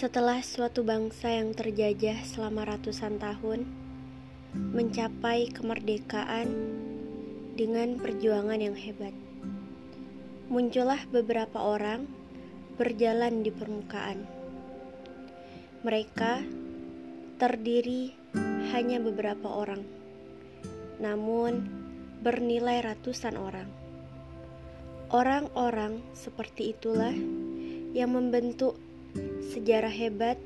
Setelah suatu bangsa yang terjajah selama ratusan tahun mencapai kemerdekaan dengan perjuangan yang hebat, muncullah beberapa orang berjalan di permukaan. Mereka terdiri hanya beberapa orang, namun bernilai ratusan orang. Orang-orang seperti itulah yang membentuk sejarah hebat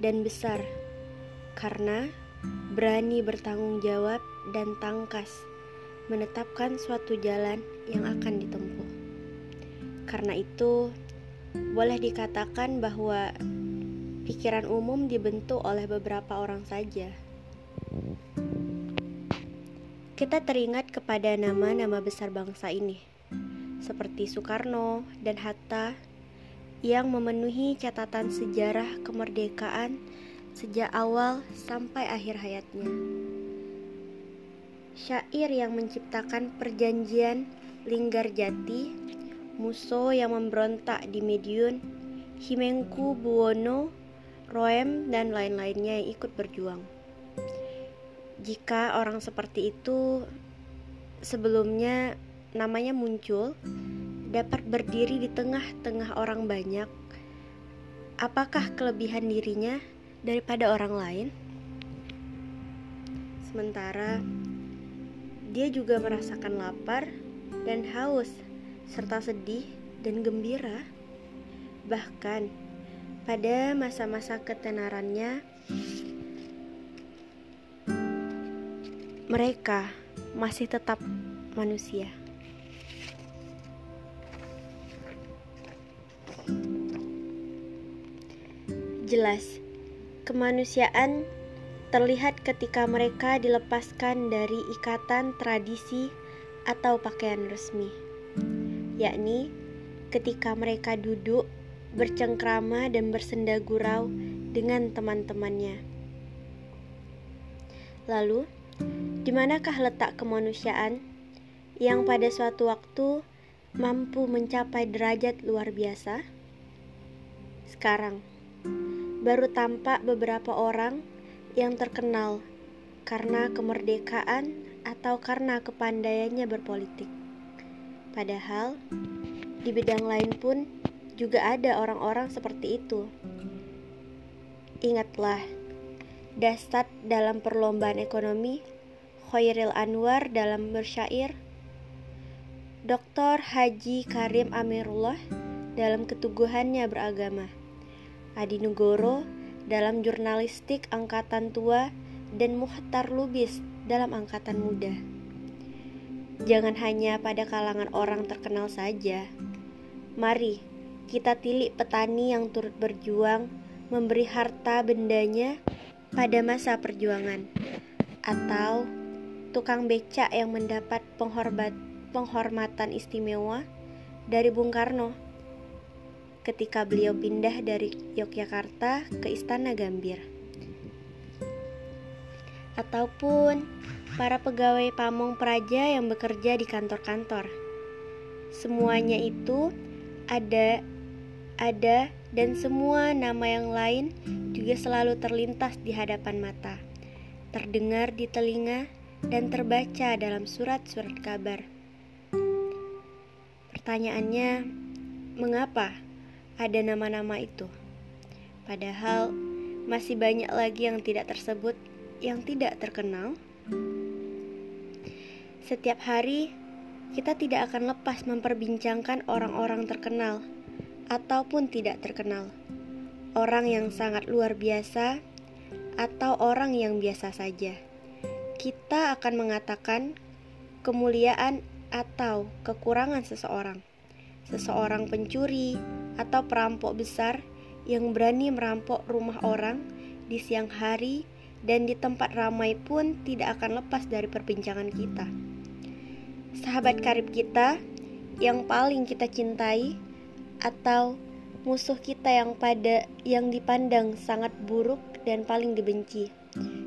dan besar karena berani bertanggung jawab dan tangkas menetapkan suatu jalan yang akan ditempuh. Karena itu, boleh dikatakan bahwa pikiran umum dibentuk oleh beberapa orang saja. Kita teringat kepada nama-nama besar bangsa ini, seperti Soekarno dan Hatta yang memenuhi catatan sejarah kemerdekaan sejak awal sampai akhir hayatnya. Syair yang menciptakan perjanjian Linggarjati, Muso yang memberontak di Mediun, Himengku Buwono, Roem, dan lain-lainnya yang ikut berjuang. Jika orang seperti itu sebelumnya namanya muncul, dapat berdiri di tengah-tengah orang banyak, apakah kelebihan dirinya daripada orang lain? Sementara dia juga merasakan lapar dan haus, serta sedih dan gembira. Bahkan pada masa-masa ketenarannya, mereka masih tetap manusia. Jelas, kemanusiaan terlihat ketika mereka dilepaskan dari ikatan tradisi atau pakaian resmi, yakni ketika mereka duduk bercengkrama dan bersenda gurau dengan teman-temannya. Lalu, di manakah letak kemanusiaan yang pada suatu waktu mampu mencapai derajat luar biasa? Sekarang, baru tampak beberapa orang yang terkenal karena kemerdekaan atau karena kepandaiannya berpolitik. Padahal di bidang lain pun juga ada orang-orang seperti itu. Ingatlah, Dastat dalam perlombaan ekonomi, Khairil Anwar dalam bersyair, Dr. Haji Karim Amirullah dalam ketuguhannya beragama. Adi Nugoro dalam jurnalistik angkatan tua dan Muhtar Lubis dalam angkatan muda. Jangan hanya pada kalangan orang terkenal saja. Mari kita tilik petani yang turut berjuang memberi harta bendanya pada masa perjuangan atau tukang becak yang mendapat penghormat, penghormatan istimewa dari Bung Karno ketika beliau pindah dari Yogyakarta ke Istana Gambir. Ataupun para pegawai pamong praja yang bekerja di kantor-kantor. Semuanya itu ada ada dan semua nama yang lain juga selalu terlintas di hadapan mata, terdengar di telinga dan terbaca dalam surat-surat kabar. Pertanyaannya, mengapa? Ada nama-nama itu. Padahal masih banyak lagi yang tidak tersebut, yang tidak terkenal. Setiap hari kita tidak akan lepas memperbincangkan orang-orang terkenal ataupun tidak terkenal, orang yang sangat luar biasa atau orang yang biasa saja. Kita akan mengatakan kemuliaan atau kekurangan seseorang, seseorang pencuri, atau perampok besar yang berani merampok rumah orang di siang hari dan di tempat ramai pun tidak akan lepas dari perbincangan kita. Sahabat karib kita yang paling kita cintai atau musuh kita yang pada yang dipandang sangat buruk dan paling dibenci.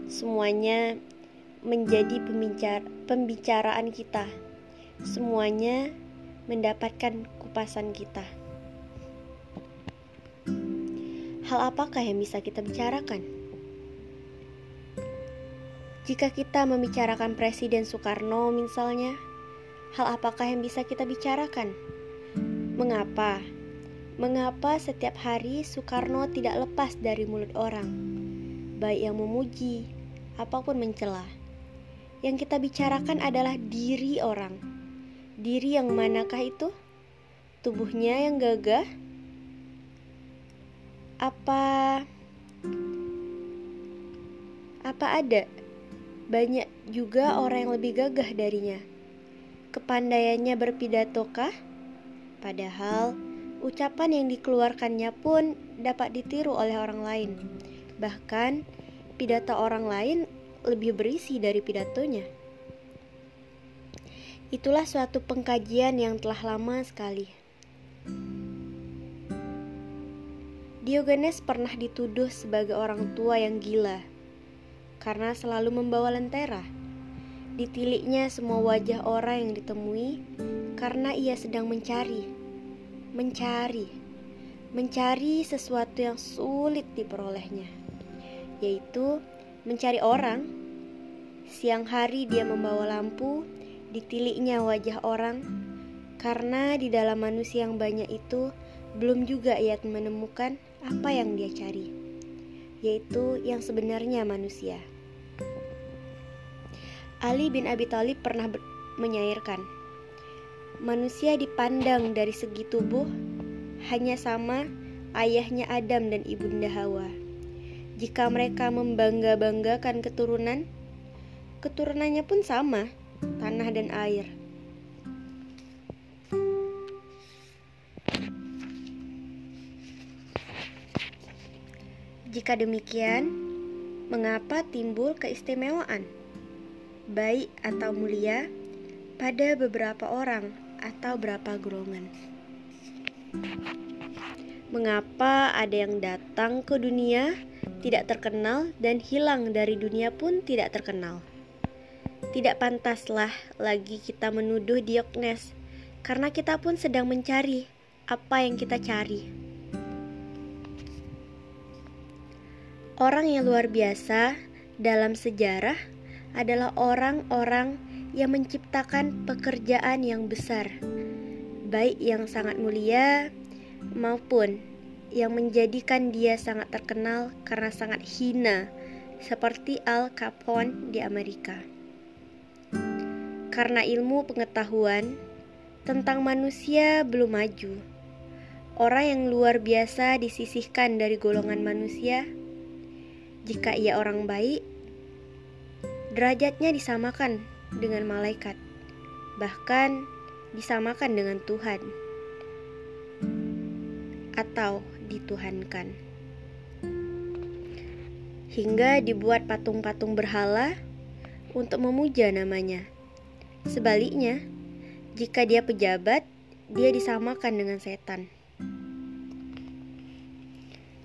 Semuanya menjadi pembicar pembicaraan kita. Semuanya mendapatkan kupasan kita. Hal apakah yang bisa kita bicarakan? Jika kita membicarakan Presiden Soekarno misalnya, hal apakah yang bisa kita bicarakan? Mengapa? Mengapa setiap hari Soekarno tidak lepas dari mulut orang, baik yang memuji apa pun mencela? Yang kita bicarakan adalah diri orang. Diri yang manakah itu? Tubuhnya yang gagah? Apa apa ada banyak juga orang yang lebih gagah darinya? Kepandaiannya berpidatokah? Padahal ucapan yang dikeluarkannya pun dapat ditiru oleh orang lain. Bahkan pidato orang lain lebih berisi dari pidatonya. Itulah suatu pengkajian yang telah lama sekali. Diogenes pernah dituduh sebagai orang tua yang gila karena selalu membawa lentera. Ditiliknya semua wajah orang yang ditemui karena ia sedang mencari, mencari, mencari sesuatu yang sulit diperolehnya, yaitu mencari orang. Siang hari dia membawa lampu, ditiliknya wajah orang, karena di dalam manusia yang banyak itu belum juga ia menemukan apa yang dia cari, yaitu yang sebenarnya manusia. Ali bin Abi Thalib pernah menyairkan, manusia dipandang dari segi tubuh hanya sama ayahnya Adam dan ibunda Hawa. Jika mereka membangga-banggakan keturunan, keturunannya pun sama, tanah dan air. Jika demikian, mengapa timbul keistimewaan? baik atau mulia pada beberapa orang atau berapa golongan. Mengapa ada yang datang ke dunia tidak terkenal dan hilang dari dunia pun tidak terkenal? Tidak pantaslah lagi kita menuduh Dioknes karena kita pun sedang mencari apa yang kita cari. Orang yang luar biasa dalam sejarah adalah orang-orang yang menciptakan pekerjaan yang besar, baik yang sangat mulia maupun yang menjadikan dia sangat terkenal karena sangat hina, seperti Al Capone di Amerika. Karena ilmu pengetahuan tentang manusia belum maju, orang yang luar biasa disisihkan dari golongan manusia. Jika ia orang baik, derajatnya disamakan dengan malaikat, bahkan disamakan dengan Tuhan, atau dituhankan, hingga dibuat patung-patung berhala untuk memuja namanya. Sebaliknya, jika dia pejabat, dia disamakan dengan setan.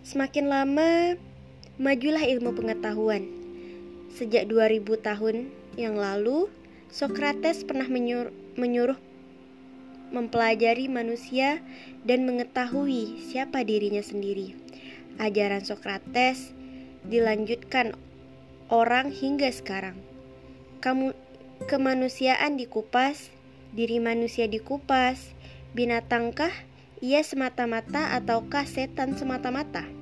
Semakin lama, majulah ilmu pengetahuan Sejak 2000 tahun yang lalu, Socrates pernah menyuruh, menyuruh mempelajari manusia dan mengetahui siapa dirinya sendiri. Ajaran Socrates dilanjutkan orang hingga sekarang. Kamu kemanusiaan dikupas, diri manusia dikupas, binatangkah ia semata-mata ataukah setan semata-mata?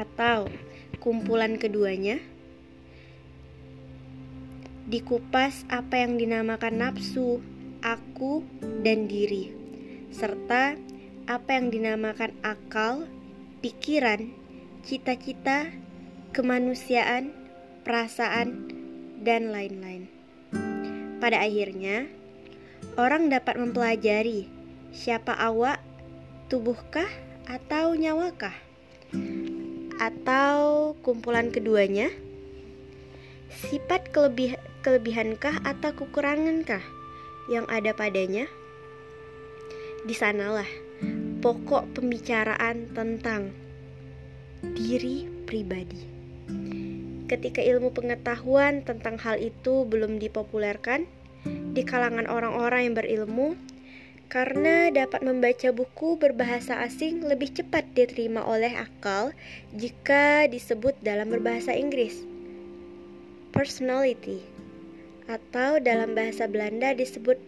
Atau kumpulan keduanya? dikupas apa yang dinamakan nafsu, aku, dan diri, serta apa yang dinamakan akal, pikiran, cita-cita, kemanusiaan, perasaan, dan lain-lain. Pada akhirnya, orang dapat mempelajari siapa awak, tubuhkah, atau nyawakah, atau kumpulan keduanya. Sifat kelebih kelebihankah atau kekurangankah yang ada padanya? Di sanalah pokok pembicaraan tentang diri pribadi. Ketika ilmu pengetahuan tentang hal itu belum dipopulerkan di kalangan orang-orang yang berilmu, karena dapat membaca buku berbahasa asing lebih cepat diterima oleh akal jika disebut dalam berbahasa Inggris. Personality atau dalam bahasa Belanda disebut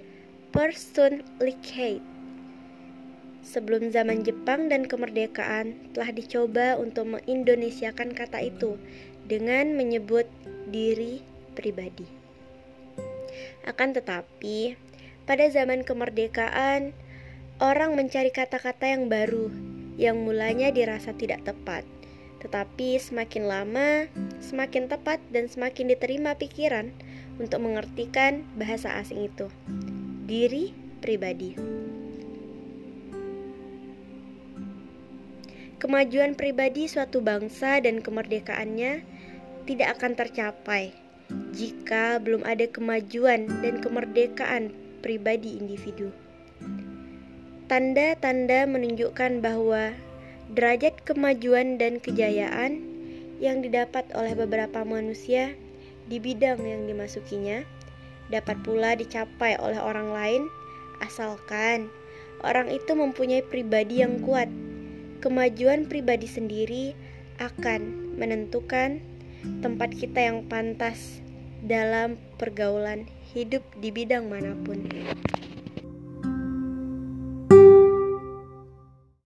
persoonlijkheid. Sebelum zaman Jepang dan kemerdekaan telah dicoba untuk mengindonesiakan kata itu dengan menyebut diri pribadi. Akan tetapi, pada zaman kemerdekaan, orang mencari kata-kata yang baru yang mulanya dirasa tidak tepat. Tetapi semakin lama, semakin tepat dan semakin diterima pikiran untuk mengertikan bahasa asing itu. Diri pribadi. Kemajuan pribadi suatu bangsa dan kemerdekaannya tidak akan tercapai jika belum ada kemajuan dan kemerdekaan pribadi individu. Tanda-tanda menunjukkan bahwa derajat kemajuan dan kejayaan yang didapat oleh beberapa manusia di bidang yang dimasukinya dapat pula dicapai oleh orang lain asalkan orang itu mempunyai pribadi yang kuat. Kemajuan pribadi sendiri akan menentukan tempat kita yang pantas dalam pergaulan hidup di bidang mana pun.